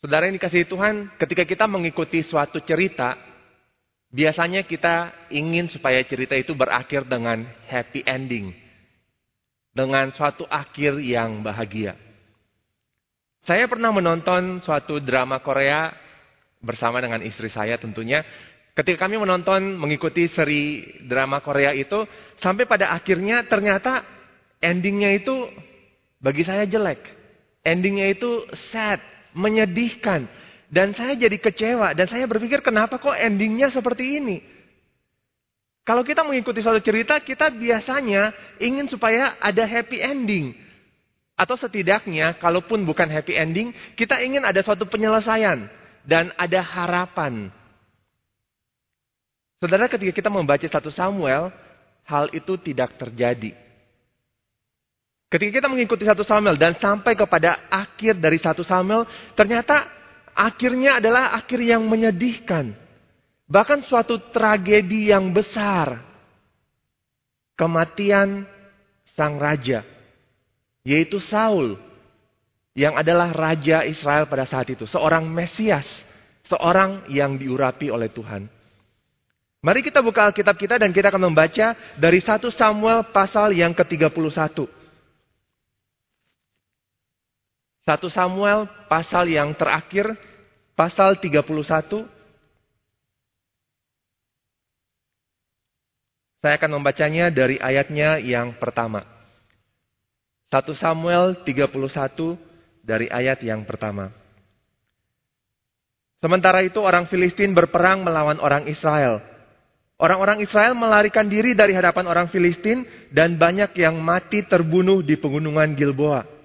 Saudara yang dikasih Tuhan, ketika kita mengikuti suatu cerita, biasanya kita ingin supaya cerita itu berakhir dengan happy ending. Dengan suatu akhir yang bahagia. Saya pernah menonton suatu drama Korea bersama dengan istri saya tentunya. Ketika kami menonton mengikuti seri drama Korea itu, sampai pada akhirnya ternyata endingnya itu bagi saya jelek. Endingnya itu sad, menyedihkan. Dan saya jadi kecewa. Dan saya berpikir kenapa kok endingnya seperti ini. Kalau kita mengikuti suatu cerita, kita biasanya ingin supaya ada happy ending. Atau setidaknya, kalaupun bukan happy ending, kita ingin ada suatu penyelesaian. Dan ada harapan. Saudara ketika kita membaca satu Samuel, hal itu tidak terjadi. Ketika kita mengikuti satu Samuel dan sampai kepada akhir dari satu Samuel, ternyata akhirnya adalah akhir yang menyedihkan. Bahkan suatu tragedi yang besar. Kematian sang raja. Yaitu Saul. Yang adalah raja Israel pada saat itu. Seorang Mesias. Seorang yang diurapi oleh Tuhan. Mari kita buka Alkitab kita dan kita akan membaca dari 1 Samuel pasal yang ke-31. 1 Samuel pasal yang terakhir, pasal 31. Saya akan membacanya dari ayatnya yang pertama. 1 Samuel 31 dari ayat yang pertama. Sementara itu orang Filistin berperang melawan orang Israel. Orang-orang Israel melarikan diri dari hadapan orang Filistin dan banyak yang mati terbunuh di pegunungan Gilboa.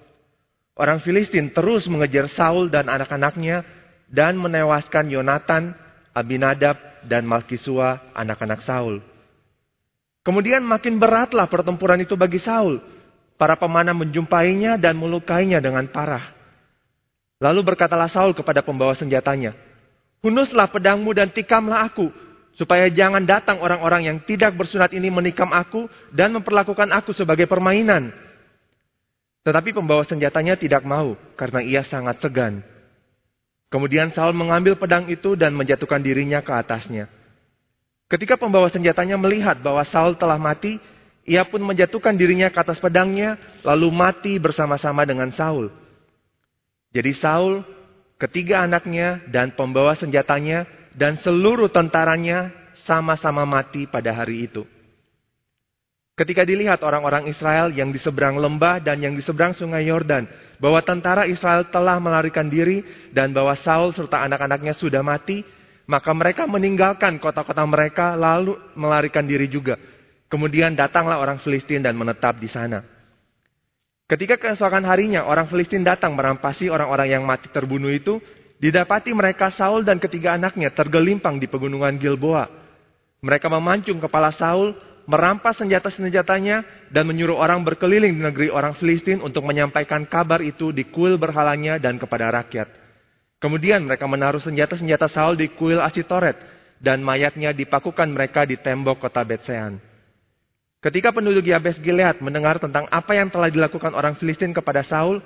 Orang Filistin terus mengejar Saul dan anak-anaknya dan menewaskan Yonatan, Abinadab, dan Malkisua, anak-anak Saul. Kemudian makin beratlah pertempuran itu bagi Saul. Para pemanah menjumpainya dan melukainya dengan parah. Lalu berkatalah Saul kepada pembawa senjatanya, Hunuslah pedangmu dan tikamlah aku, supaya jangan datang orang-orang yang tidak bersunat ini menikam aku dan memperlakukan aku sebagai permainan. Tetapi pembawa senjatanya tidak mau karena ia sangat segan. Kemudian Saul mengambil pedang itu dan menjatuhkan dirinya ke atasnya. Ketika pembawa senjatanya melihat bahwa Saul telah mati, ia pun menjatuhkan dirinya ke atas pedangnya, lalu mati bersama-sama dengan Saul. Jadi Saul, ketiga anaknya, dan pembawa senjatanya, dan seluruh tentaranya sama-sama mati pada hari itu. Ketika dilihat orang-orang Israel yang di seberang lembah dan yang di seberang sungai Yordan, bahwa tentara Israel telah melarikan diri dan bahwa Saul serta anak-anaknya sudah mati, maka mereka meninggalkan kota-kota mereka lalu melarikan diri juga. Kemudian datanglah orang Filistin dan menetap di sana. Ketika keesokan harinya orang Filistin datang merampasi orang-orang yang mati terbunuh itu, didapati mereka Saul dan ketiga anaknya tergelimpang di pegunungan Gilboa. Mereka memancung kepala Saul merampas senjata-senjatanya dan menyuruh orang berkeliling di negeri orang Filistin untuk menyampaikan kabar itu di kuil berhalanya dan kepada rakyat. Kemudian mereka menaruh senjata-senjata Saul di kuil Asitoret dan mayatnya dipakukan mereka di tembok kota Betsean. Ketika penduduk Yabes Gilead mendengar tentang apa yang telah dilakukan orang Filistin kepada Saul,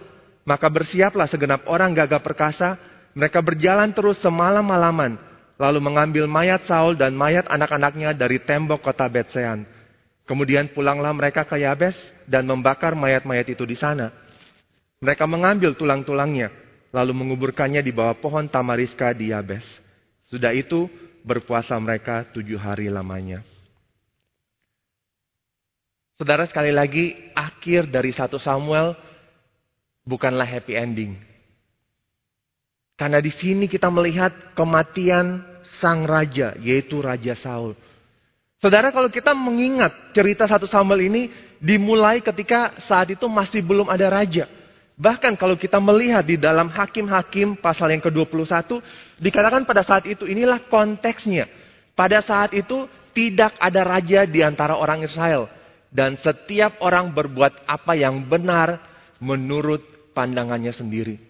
maka bersiaplah segenap orang gagah perkasa, mereka berjalan terus semalam-malaman lalu mengambil mayat Saul dan mayat anak-anaknya dari tembok kota Betsean. Kemudian pulanglah mereka ke Yabes dan membakar mayat-mayat itu di sana. Mereka mengambil tulang-tulangnya, lalu menguburkannya di bawah pohon tamariska di Yabes. Sudah itu, berpuasa mereka tujuh hari lamanya. Saudara sekali lagi, akhir dari satu Samuel bukanlah happy ending. Karena di sini kita melihat kematian sang raja, yaitu Raja Saul. Saudara, kalau kita mengingat cerita satu Samuel ini dimulai ketika saat itu masih belum ada raja. Bahkan kalau kita melihat di dalam Hakim-Hakim pasal yang ke-21, dikatakan pada saat itu inilah konteksnya. Pada saat itu tidak ada raja di antara orang Israel. Dan setiap orang berbuat apa yang benar menurut pandangannya sendiri.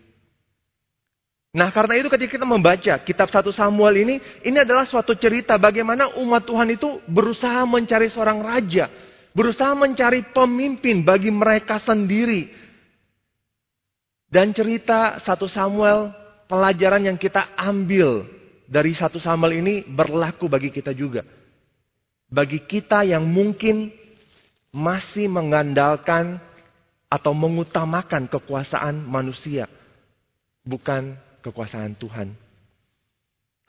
Nah karena itu ketika kita membaca kitab 1 Samuel ini, ini adalah suatu cerita bagaimana umat Tuhan itu berusaha mencari seorang raja. Berusaha mencari pemimpin bagi mereka sendiri. Dan cerita 1 Samuel pelajaran yang kita ambil dari satu Samuel ini berlaku bagi kita juga. Bagi kita yang mungkin masih mengandalkan atau mengutamakan kekuasaan manusia, bukan kekuasaan Tuhan.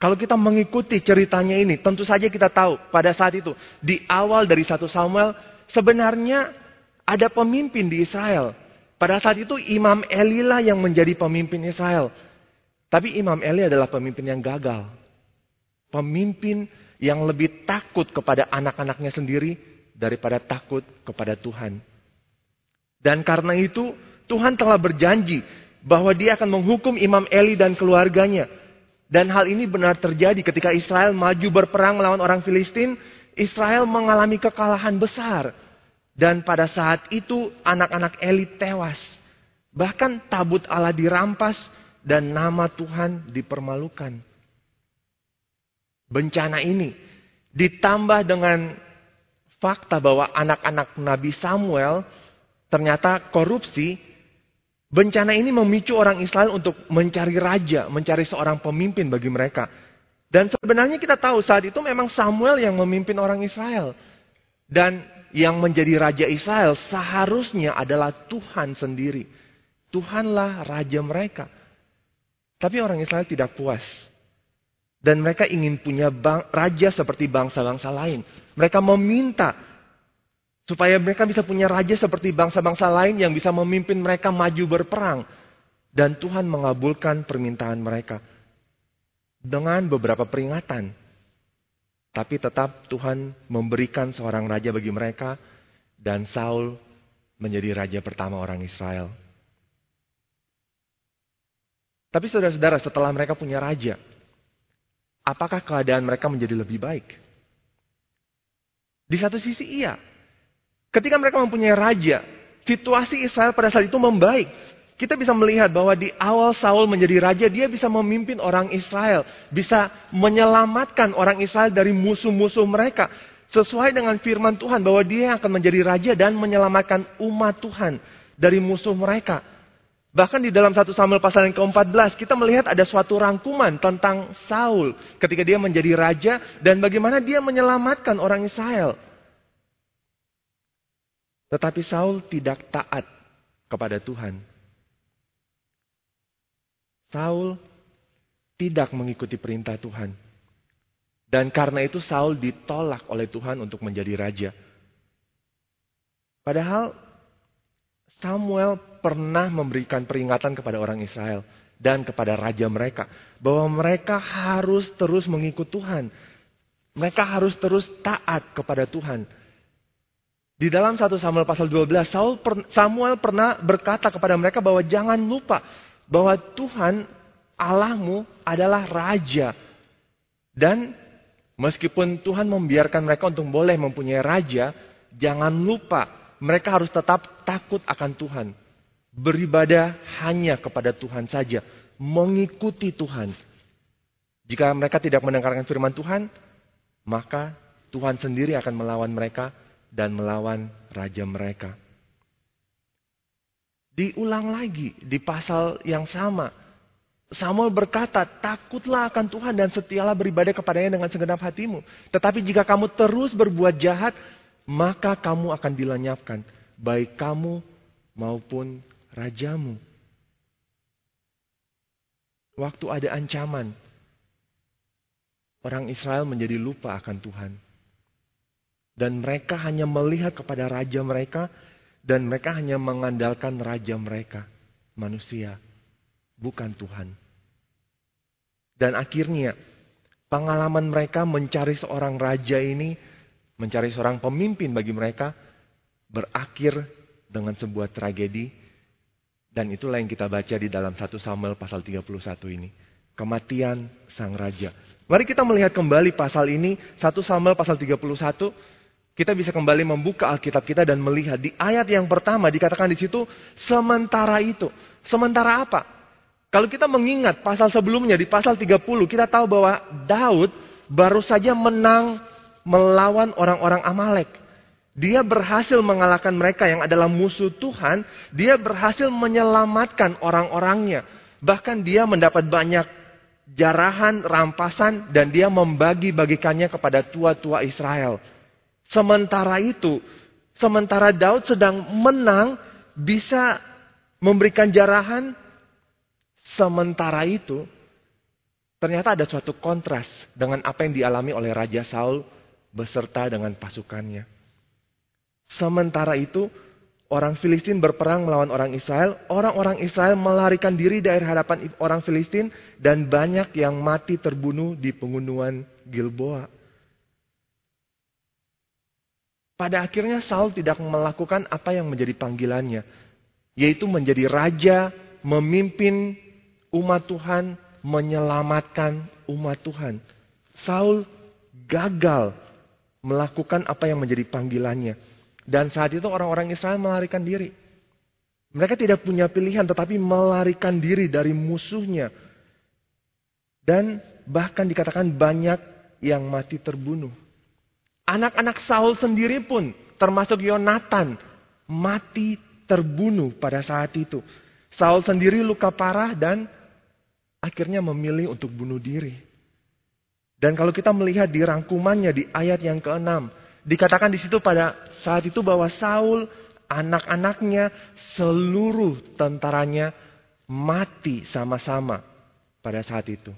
Kalau kita mengikuti ceritanya ini, tentu saja kita tahu pada saat itu, di awal dari satu Samuel, sebenarnya ada pemimpin di Israel. Pada saat itu Imam Eli lah yang menjadi pemimpin Israel. Tapi Imam Eli adalah pemimpin yang gagal. Pemimpin yang lebih takut kepada anak-anaknya sendiri daripada takut kepada Tuhan. Dan karena itu Tuhan telah berjanji bahwa dia akan menghukum Imam Eli dan keluarganya. Dan hal ini benar terjadi ketika Israel maju berperang melawan orang Filistin. Israel mengalami kekalahan besar. Dan pada saat itu anak-anak Eli tewas. Bahkan tabut Allah dirampas dan nama Tuhan dipermalukan. Bencana ini ditambah dengan fakta bahwa anak-anak Nabi Samuel ternyata korupsi, bencana ini memicu orang Israel untuk mencari raja, mencari seorang pemimpin bagi mereka. Dan sebenarnya kita tahu saat itu memang Samuel yang memimpin orang Israel. Dan yang menjadi raja Israel seharusnya adalah Tuhan sendiri. Tuhanlah raja mereka. Tapi orang Israel tidak puas. Dan mereka ingin punya bang, raja seperti bangsa-bangsa lain. Mereka meminta Supaya mereka bisa punya raja seperti bangsa-bangsa lain yang bisa memimpin mereka maju berperang. Dan Tuhan mengabulkan permintaan mereka. Dengan beberapa peringatan. Tapi tetap Tuhan memberikan seorang raja bagi mereka. Dan Saul menjadi raja pertama orang Israel. Tapi saudara-saudara setelah mereka punya raja. Apakah keadaan mereka menjadi lebih baik? Di satu sisi iya, Ketika mereka mempunyai raja, situasi Israel pada saat itu membaik. Kita bisa melihat bahwa di awal Saul menjadi raja, dia bisa memimpin orang Israel. Bisa menyelamatkan orang Israel dari musuh-musuh mereka. Sesuai dengan firman Tuhan bahwa dia akan menjadi raja dan menyelamatkan umat Tuhan dari musuh mereka. Bahkan di dalam satu Samuel pasal yang ke-14 kita melihat ada suatu rangkuman tentang Saul ketika dia menjadi raja dan bagaimana dia menyelamatkan orang Israel. Tetapi Saul tidak taat kepada Tuhan. Saul tidak mengikuti perintah Tuhan. Dan karena itu Saul ditolak oleh Tuhan untuk menjadi raja. Padahal Samuel pernah memberikan peringatan kepada orang Israel dan kepada raja mereka bahwa mereka harus terus mengikut Tuhan. Mereka harus terus taat kepada Tuhan. Di dalam 1 Samuel pasal 12, Saul Samuel pernah berkata kepada mereka bahwa jangan lupa bahwa Tuhan Allahmu adalah raja. Dan meskipun Tuhan membiarkan mereka untuk boleh mempunyai raja, jangan lupa mereka harus tetap takut akan Tuhan. Beribadah hanya kepada Tuhan saja, mengikuti Tuhan. Jika mereka tidak mendengarkan firman Tuhan, maka Tuhan sendiri akan melawan mereka dan melawan raja mereka. Diulang lagi di pasal yang sama. Samuel berkata, takutlah akan Tuhan dan setialah beribadah kepadanya dengan segenap hatimu. Tetapi jika kamu terus berbuat jahat, maka kamu akan dilenyapkan. Baik kamu maupun rajamu. Waktu ada ancaman, orang Israel menjadi lupa akan Tuhan. Dan mereka hanya melihat kepada raja mereka dan mereka hanya mengandalkan raja mereka, manusia, bukan Tuhan. Dan akhirnya pengalaman mereka mencari seorang raja ini, mencari seorang pemimpin bagi mereka, berakhir dengan sebuah tragedi. Dan itulah yang kita baca di dalam 1 Samuel pasal 31 ini. Kematian sang raja. Mari kita melihat kembali pasal ini, 1 Samuel pasal 31, kita bisa kembali membuka Alkitab kita dan melihat di ayat yang pertama dikatakan di situ sementara itu. Sementara apa? Kalau kita mengingat pasal sebelumnya di pasal 30 kita tahu bahwa Daud baru saja menang melawan orang-orang Amalek. Dia berhasil mengalahkan mereka yang adalah musuh Tuhan. Dia berhasil menyelamatkan orang-orangnya. Bahkan dia mendapat banyak jarahan, rampasan, dan dia membagi-bagikannya kepada tua-tua Israel. Sementara itu, sementara Daud sedang menang, bisa memberikan jarahan, sementara itu, ternyata ada suatu kontras dengan apa yang dialami oleh Raja Saul beserta dengan pasukannya. Sementara itu, orang Filistin berperang melawan orang Israel, orang-orang Israel melarikan diri dari hadapan orang Filistin dan banyak yang mati terbunuh di pengunduan Gilboa. Pada akhirnya Saul tidak melakukan apa yang menjadi panggilannya, yaitu menjadi raja, memimpin umat Tuhan, menyelamatkan umat Tuhan. Saul gagal melakukan apa yang menjadi panggilannya. Dan saat itu orang-orang Israel melarikan diri. Mereka tidak punya pilihan tetapi melarikan diri dari musuhnya. Dan bahkan dikatakan banyak yang mati terbunuh. Anak-anak Saul sendiri pun termasuk Yonatan mati terbunuh pada saat itu. Saul sendiri luka parah dan akhirnya memilih untuk bunuh diri. Dan kalau kita melihat di rangkumannya di ayat yang ke-6, Dikatakan di situ pada saat itu bahwa Saul, anak-anaknya, seluruh tentaranya mati sama-sama pada saat itu.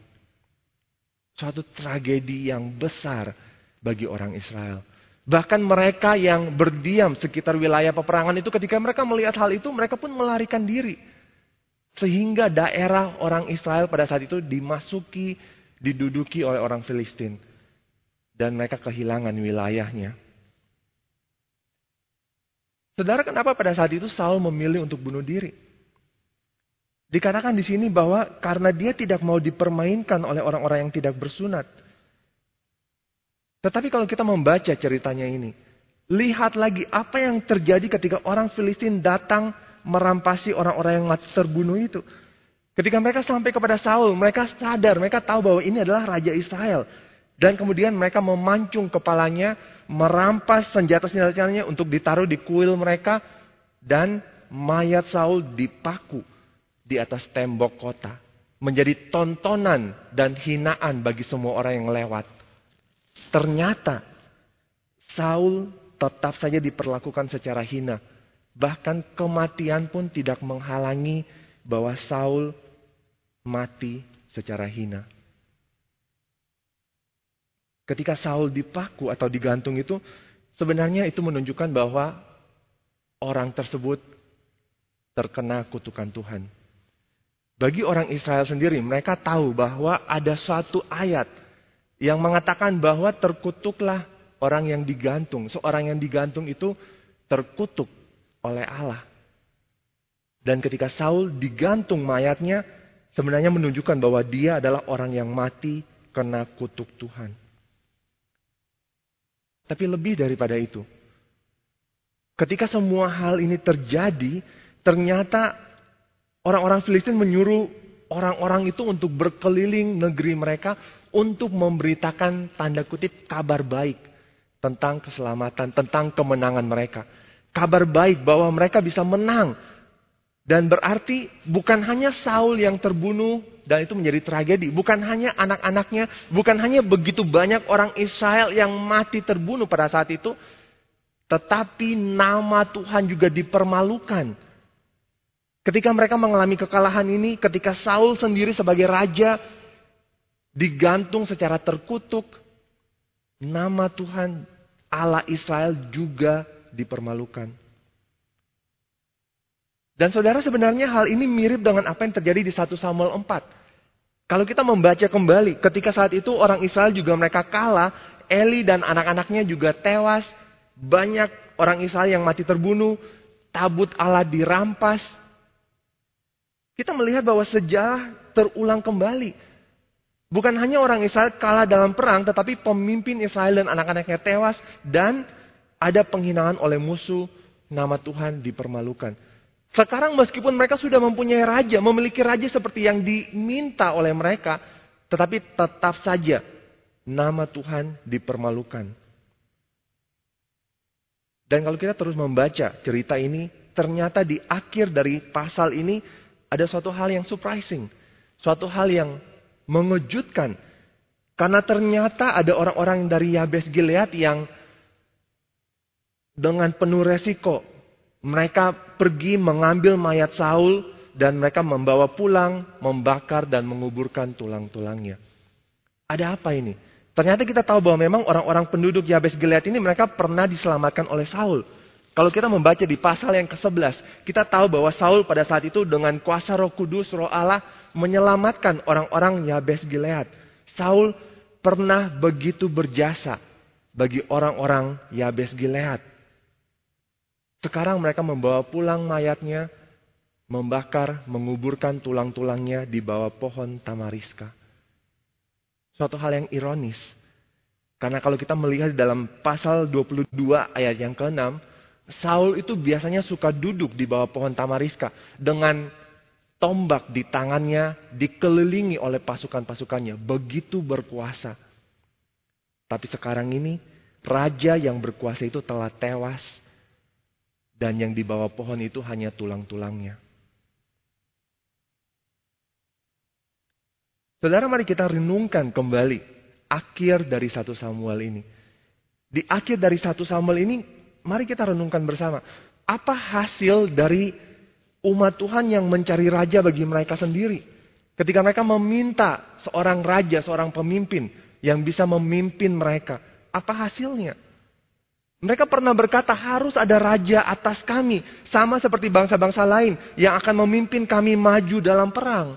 Suatu tragedi yang besar bagi orang Israel. Bahkan mereka yang berdiam sekitar wilayah peperangan itu ketika mereka melihat hal itu mereka pun melarikan diri. Sehingga daerah orang Israel pada saat itu dimasuki, diduduki oleh orang Filistin dan mereka kehilangan wilayahnya. Saudara, kenapa pada saat itu Saul memilih untuk bunuh diri? Dikatakan di sini bahwa karena dia tidak mau dipermainkan oleh orang-orang yang tidak bersunat. Tetapi kalau kita membaca ceritanya ini, lihat lagi apa yang terjadi ketika orang Filistin datang merampasi orang-orang yang mati terbunuh itu. Ketika mereka sampai kepada Saul, mereka sadar, mereka tahu bahwa ini adalah Raja Israel. Dan kemudian mereka memancung kepalanya, merampas senjata-senjatanya untuk ditaruh di kuil mereka. Dan mayat Saul dipaku di atas tembok kota. Menjadi tontonan dan hinaan bagi semua orang yang lewat. Ternyata Saul tetap saja diperlakukan secara hina. Bahkan kematian pun tidak menghalangi bahwa Saul mati secara hina. Ketika Saul dipaku atau digantung itu, sebenarnya itu menunjukkan bahwa orang tersebut terkena kutukan Tuhan. Bagi orang Israel sendiri, mereka tahu bahwa ada suatu ayat yang mengatakan bahwa terkutuklah orang yang digantung. Seorang yang digantung itu terkutuk oleh Allah. Dan ketika Saul digantung mayatnya, sebenarnya menunjukkan bahwa dia adalah orang yang mati kena kutuk Tuhan. Tapi lebih daripada itu. Ketika semua hal ini terjadi, ternyata orang-orang Filistin menyuruh orang-orang itu untuk berkeliling negeri mereka untuk memberitakan tanda kutip kabar baik tentang keselamatan, tentang kemenangan mereka. Kabar baik bahwa mereka bisa menang. Dan berarti bukan hanya Saul yang terbunuh dan itu menjadi tragedi. Bukan hanya anak-anaknya, bukan hanya begitu banyak orang Israel yang mati terbunuh pada saat itu, tetapi nama Tuhan juga dipermalukan. Ketika mereka mengalami kekalahan ini, ketika Saul sendiri sebagai raja digantung secara terkutuk, nama Tuhan Allah Israel juga dipermalukan. Dan saudara sebenarnya hal ini mirip dengan apa yang terjadi di 1 Samuel 4. Kalau kita membaca kembali, ketika saat itu orang Israel juga mereka kalah, Eli dan anak-anaknya juga tewas, banyak orang Israel yang mati terbunuh, tabut Allah dirampas. Kita melihat bahwa sejarah terulang kembali. Bukan hanya orang Israel kalah dalam perang, tetapi pemimpin Israel dan anak-anaknya tewas dan ada penghinaan oleh musuh, nama Tuhan dipermalukan. Sekarang meskipun mereka sudah mempunyai raja, memiliki raja seperti yang diminta oleh mereka, tetapi tetap saja nama Tuhan dipermalukan. Dan kalau kita terus membaca cerita ini, ternyata di akhir dari pasal ini ada suatu hal yang surprising, suatu hal yang mengejutkan. Karena ternyata ada orang-orang dari Yabes Gilead yang dengan penuh resiko mereka pergi mengambil mayat Saul dan mereka membawa pulang, membakar dan menguburkan tulang-tulangnya. Ada apa ini? Ternyata kita tahu bahwa memang orang-orang penduduk Yabes Gilead ini mereka pernah diselamatkan oleh Saul. Kalau kita membaca di pasal yang ke-11, kita tahu bahwa Saul pada saat itu dengan kuasa roh kudus, roh Allah, menyelamatkan orang-orang Yabes Gilead. Saul pernah begitu berjasa bagi orang-orang Yabes Gilead. Sekarang mereka membawa pulang mayatnya, membakar, menguburkan tulang-tulangnya di bawah pohon tamariska. Suatu hal yang ironis. Karena kalau kita melihat dalam pasal 22 ayat yang ke-6, Saul itu biasanya suka duduk di bawah pohon tamariska dengan tombak di tangannya dikelilingi oleh pasukan-pasukannya. Begitu berkuasa. Tapi sekarang ini raja yang berkuasa itu telah tewas dan yang di bawah pohon itu hanya tulang-tulangnya. Saudara mari kita renungkan kembali akhir dari satu Samuel ini. Di akhir dari satu Samuel ini, mari kita renungkan bersama. Apa hasil dari umat Tuhan yang mencari raja bagi mereka sendiri? Ketika mereka meminta seorang raja, seorang pemimpin yang bisa memimpin mereka. Apa hasilnya? Mereka pernah berkata harus ada raja atas kami. Sama seperti bangsa-bangsa lain yang akan memimpin kami maju dalam perang.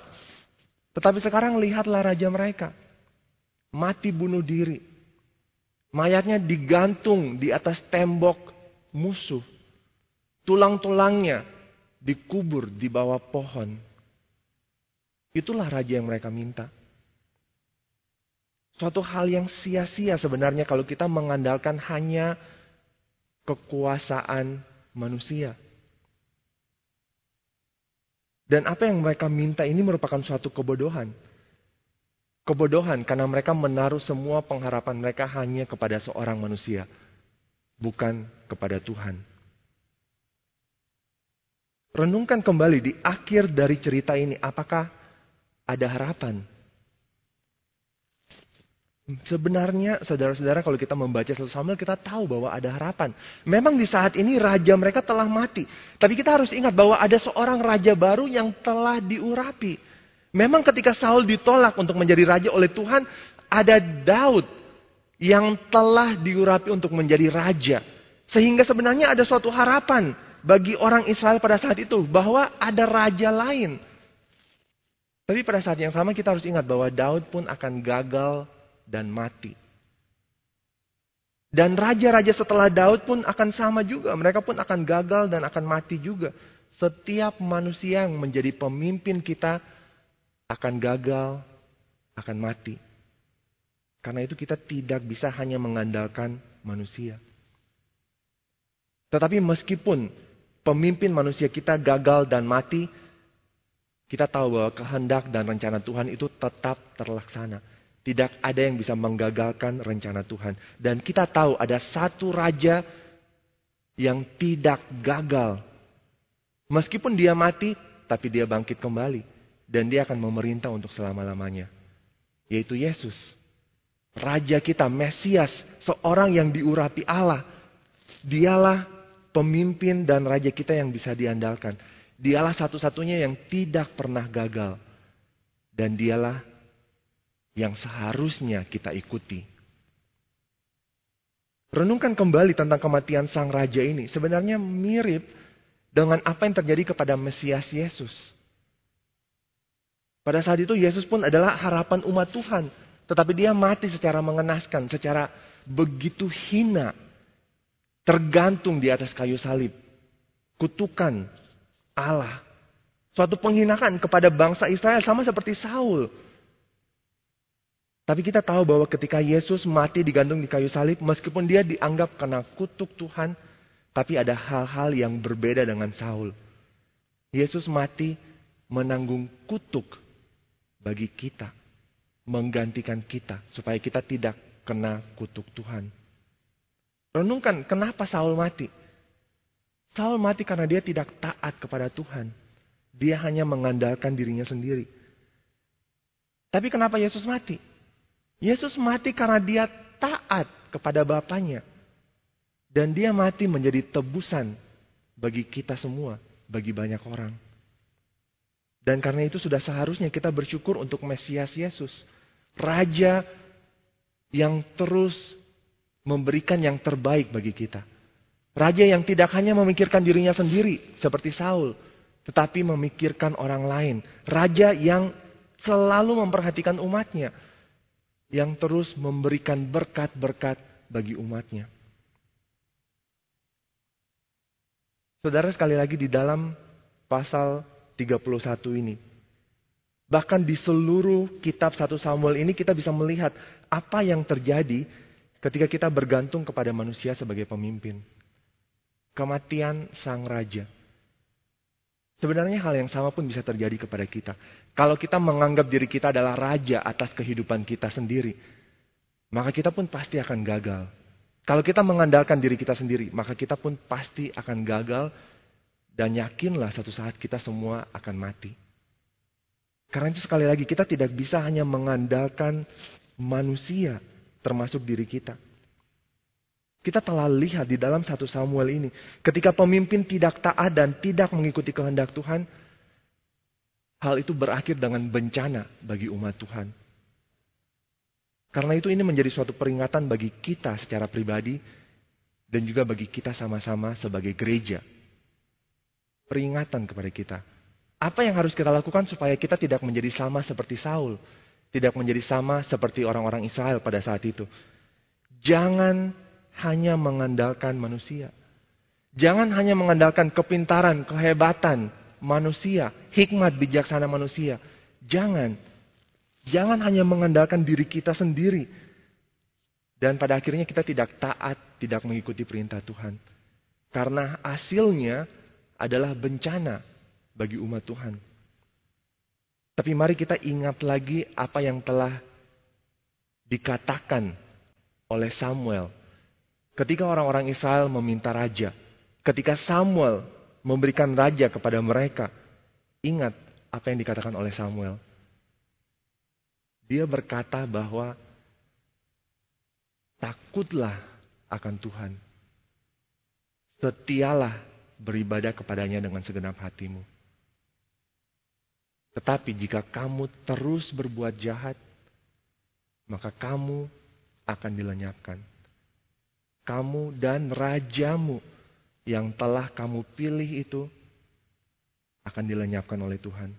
Tetapi sekarang lihatlah raja mereka. Mati bunuh diri. Mayatnya digantung di atas tembok musuh. Tulang-tulangnya dikubur di bawah pohon. Itulah raja yang mereka minta. Suatu hal yang sia-sia sebenarnya kalau kita mengandalkan hanya kekuasaan manusia. Dan apa yang mereka minta ini merupakan suatu kebodohan. Kebodohan karena mereka menaruh semua pengharapan mereka hanya kepada seorang manusia, bukan kepada Tuhan. Renungkan kembali di akhir dari cerita ini, apakah ada harapan? Sebenarnya saudara-saudara kalau kita membaca satu Samuel kita tahu bahwa ada harapan. Memang di saat ini raja mereka telah mati. Tapi kita harus ingat bahwa ada seorang raja baru yang telah diurapi. Memang ketika Saul ditolak untuk menjadi raja oleh Tuhan, ada Daud yang telah diurapi untuk menjadi raja. Sehingga sebenarnya ada suatu harapan bagi orang Israel pada saat itu bahwa ada raja lain. Tapi pada saat yang sama kita harus ingat bahwa Daud pun akan gagal dan mati. Dan raja-raja setelah Daud pun akan sama juga. Mereka pun akan gagal dan akan mati juga. Setiap manusia yang menjadi pemimpin kita akan gagal, akan mati. Karena itu kita tidak bisa hanya mengandalkan manusia. Tetapi meskipun pemimpin manusia kita gagal dan mati, kita tahu bahwa kehendak dan rencana Tuhan itu tetap terlaksana. Tidak ada yang bisa menggagalkan rencana Tuhan. Dan kita tahu ada satu raja yang tidak gagal. Meskipun dia mati, tapi dia bangkit kembali. Dan dia akan memerintah untuk selama-lamanya. Yaitu Yesus. Raja kita, Mesias. Seorang yang diurapi Allah. Dialah pemimpin dan raja kita yang bisa diandalkan. Dialah satu-satunya yang tidak pernah gagal. Dan dialah yang seharusnya kita ikuti. Renungkan kembali tentang kematian sang raja ini. Sebenarnya mirip dengan apa yang terjadi kepada Mesias Yesus. Pada saat itu Yesus pun adalah harapan umat Tuhan. Tetapi dia mati secara mengenaskan, secara begitu hina. Tergantung di atas kayu salib. Kutukan Allah. Suatu penghinaan kepada bangsa Israel sama seperti Saul. Tapi kita tahu bahwa ketika Yesus mati digantung di kayu salib, meskipun dia dianggap kena kutuk Tuhan, tapi ada hal-hal yang berbeda dengan Saul. Yesus mati menanggung kutuk bagi kita, menggantikan kita, supaya kita tidak kena kutuk Tuhan. Renungkan kenapa Saul mati. Saul mati karena dia tidak taat kepada Tuhan. Dia hanya mengandalkan dirinya sendiri. Tapi kenapa Yesus mati? Yesus mati karena dia taat kepada Bapaknya. Dan dia mati menjadi tebusan bagi kita semua, bagi banyak orang. Dan karena itu sudah seharusnya kita bersyukur untuk Mesias Yesus. Raja yang terus memberikan yang terbaik bagi kita. Raja yang tidak hanya memikirkan dirinya sendiri seperti Saul, tetapi memikirkan orang lain. Raja yang selalu memperhatikan umatnya, yang terus memberikan berkat-berkat bagi umatnya. Saudara sekali lagi di dalam pasal 31 ini. Bahkan di seluruh kitab 1 Samuel ini kita bisa melihat apa yang terjadi ketika kita bergantung kepada manusia sebagai pemimpin kematian sang raja. Sebenarnya hal yang sama pun bisa terjadi kepada kita. Kalau kita menganggap diri kita adalah raja atas kehidupan kita sendiri, maka kita pun pasti akan gagal. Kalau kita mengandalkan diri kita sendiri, maka kita pun pasti akan gagal dan yakinlah satu saat kita semua akan mati. Karena itu sekali lagi kita tidak bisa hanya mengandalkan manusia termasuk diri kita. Kita telah lihat di dalam satu Samuel ini. Ketika pemimpin tidak taat dan tidak mengikuti kehendak Tuhan. Hal itu berakhir dengan bencana bagi umat Tuhan. Karena itu ini menjadi suatu peringatan bagi kita secara pribadi. Dan juga bagi kita sama-sama sebagai gereja. Peringatan kepada kita. Apa yang harus kita lakukan supaya kita tidak menjadi sama seperti Saul. Tidak menjadi sama seperti orang-orang Israel pada saat itu. Jangan hanya mengandalkan manusia. Jangan hanya mengandalkan kepintaran, kehebatan manusia, hikmat bijaksana manusia. Jangan. Jangan hanya mengandalkan diri kita sendiri. Dan pada akhirnya kita tidak taat, tidak mengikuti perintah Tuhan. Karena hasilnya adalah bencana bagi umat Tuhan. Tapi mari kita ingat lagi apa yang telah dikatakan oleh Samuel Ketika orang-orang Israel meminta raja, ketika Samuel memberikan raja kepada mereka, ingat apa yang dikatakan oleh Samuel. Dia berkata bahwa takutlah akan Tuhan. Setialah beribadah kepadanya dengan segenap hatimu. Tetapi jika kamu terus berbuat jahat, maka kamu akan dilenyapkan kamu dan rajamu yang telah kamu pilih itu akan dilenyapkan oleh Tuhan.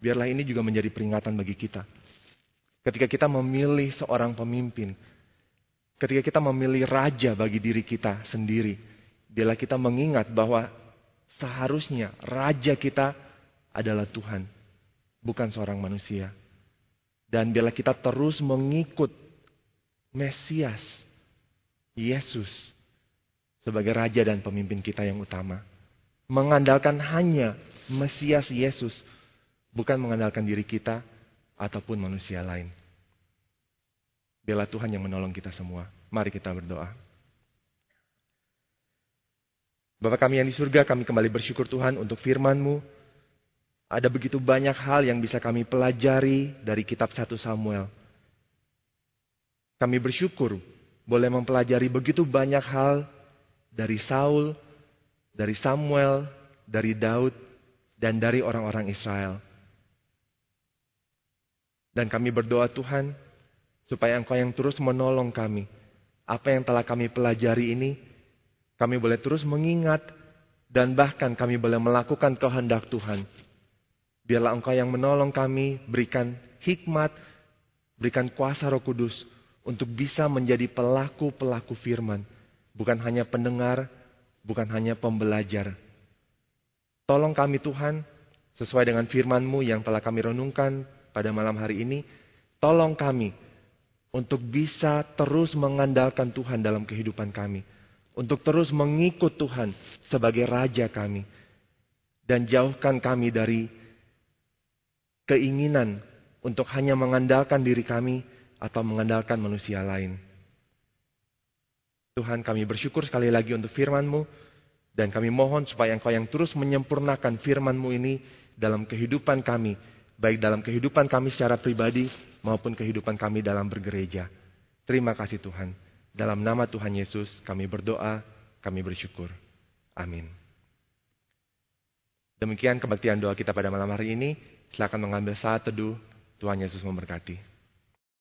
Biarlah ini juga menjadi peringatan bagi kita. Ketika kita memilih seorang pemimpin, ketika kita memilih raja bagi diri kita sendiri, bila kita mengingat bahwa seharusnya raja kita adalah Tuhan, bukan seorang manusia. Dan bila kita terus mengikut Mesias, Yesus, sebagai raja dan pemimpin kita yang utama. Mengandalkan hanya Mesias Yesus, bukan mengandalkan diri kita ataupun manusia lain. Bila Tuhan yang menolong kita semua. Mari kita berdoa. Bapak kami yang di surga, kami kembali bersyukur Tuhan untuk firman-Mu. Ada begitu banyak hal yang bisa kami pelajari dari kitab 1 Samuel. Kami bersyukur boleh mempelajari begitu banyak hal dari Saul, dari Samuel, dari Daud, dan dari orang-orang Israel. Dan kami berdoa Tuhan, supaya Engkau yang terus menolong kami. Apa yang telah kami pelajari ini, kami boleh terus mengingat, dan bahkan kami boleh melakukan kehendak Tuhan. Biarlah Engkau yang menolong kami, berikan hikmat, berikan kuasa roh kudus, untuk bisa menjadi pelaku-pelaku firman, bukan hanya pendengar, bukan hanya pembelajar. Tolong kami Tuhan, sesuai dengan firman-Mu yang telah kami renungkan pada malam hari ini, tolong kami untuk bisa terus mengandalkan Tuhan dalam kehidupan kami. Untuk terus mengikut Tuhan sebagai Raja kami. Dan jauhkan kami dari keinginan untuk hanya mengandalkan diri kami, atau mengandalkan manusia lain. Tuhan kami bersyukur sekali lagi untuk firman-Mu. Dan kami mohon supaya Engkau yang terus menyempurnakan firman-Mu ini dalam kehidupan kami, baik dalam kehidupan kami secara pribadi maupun kehidupan kami dalam bergereja. Terima kasih Tuhan. Dalam nama Tuhan Yesus kami berdoa, kami bersyukur. Amin. Demikian kebaktian doa kita pada malam hari ini. Silakan mengambil saat teduh. Tuhan Yesus memberkati.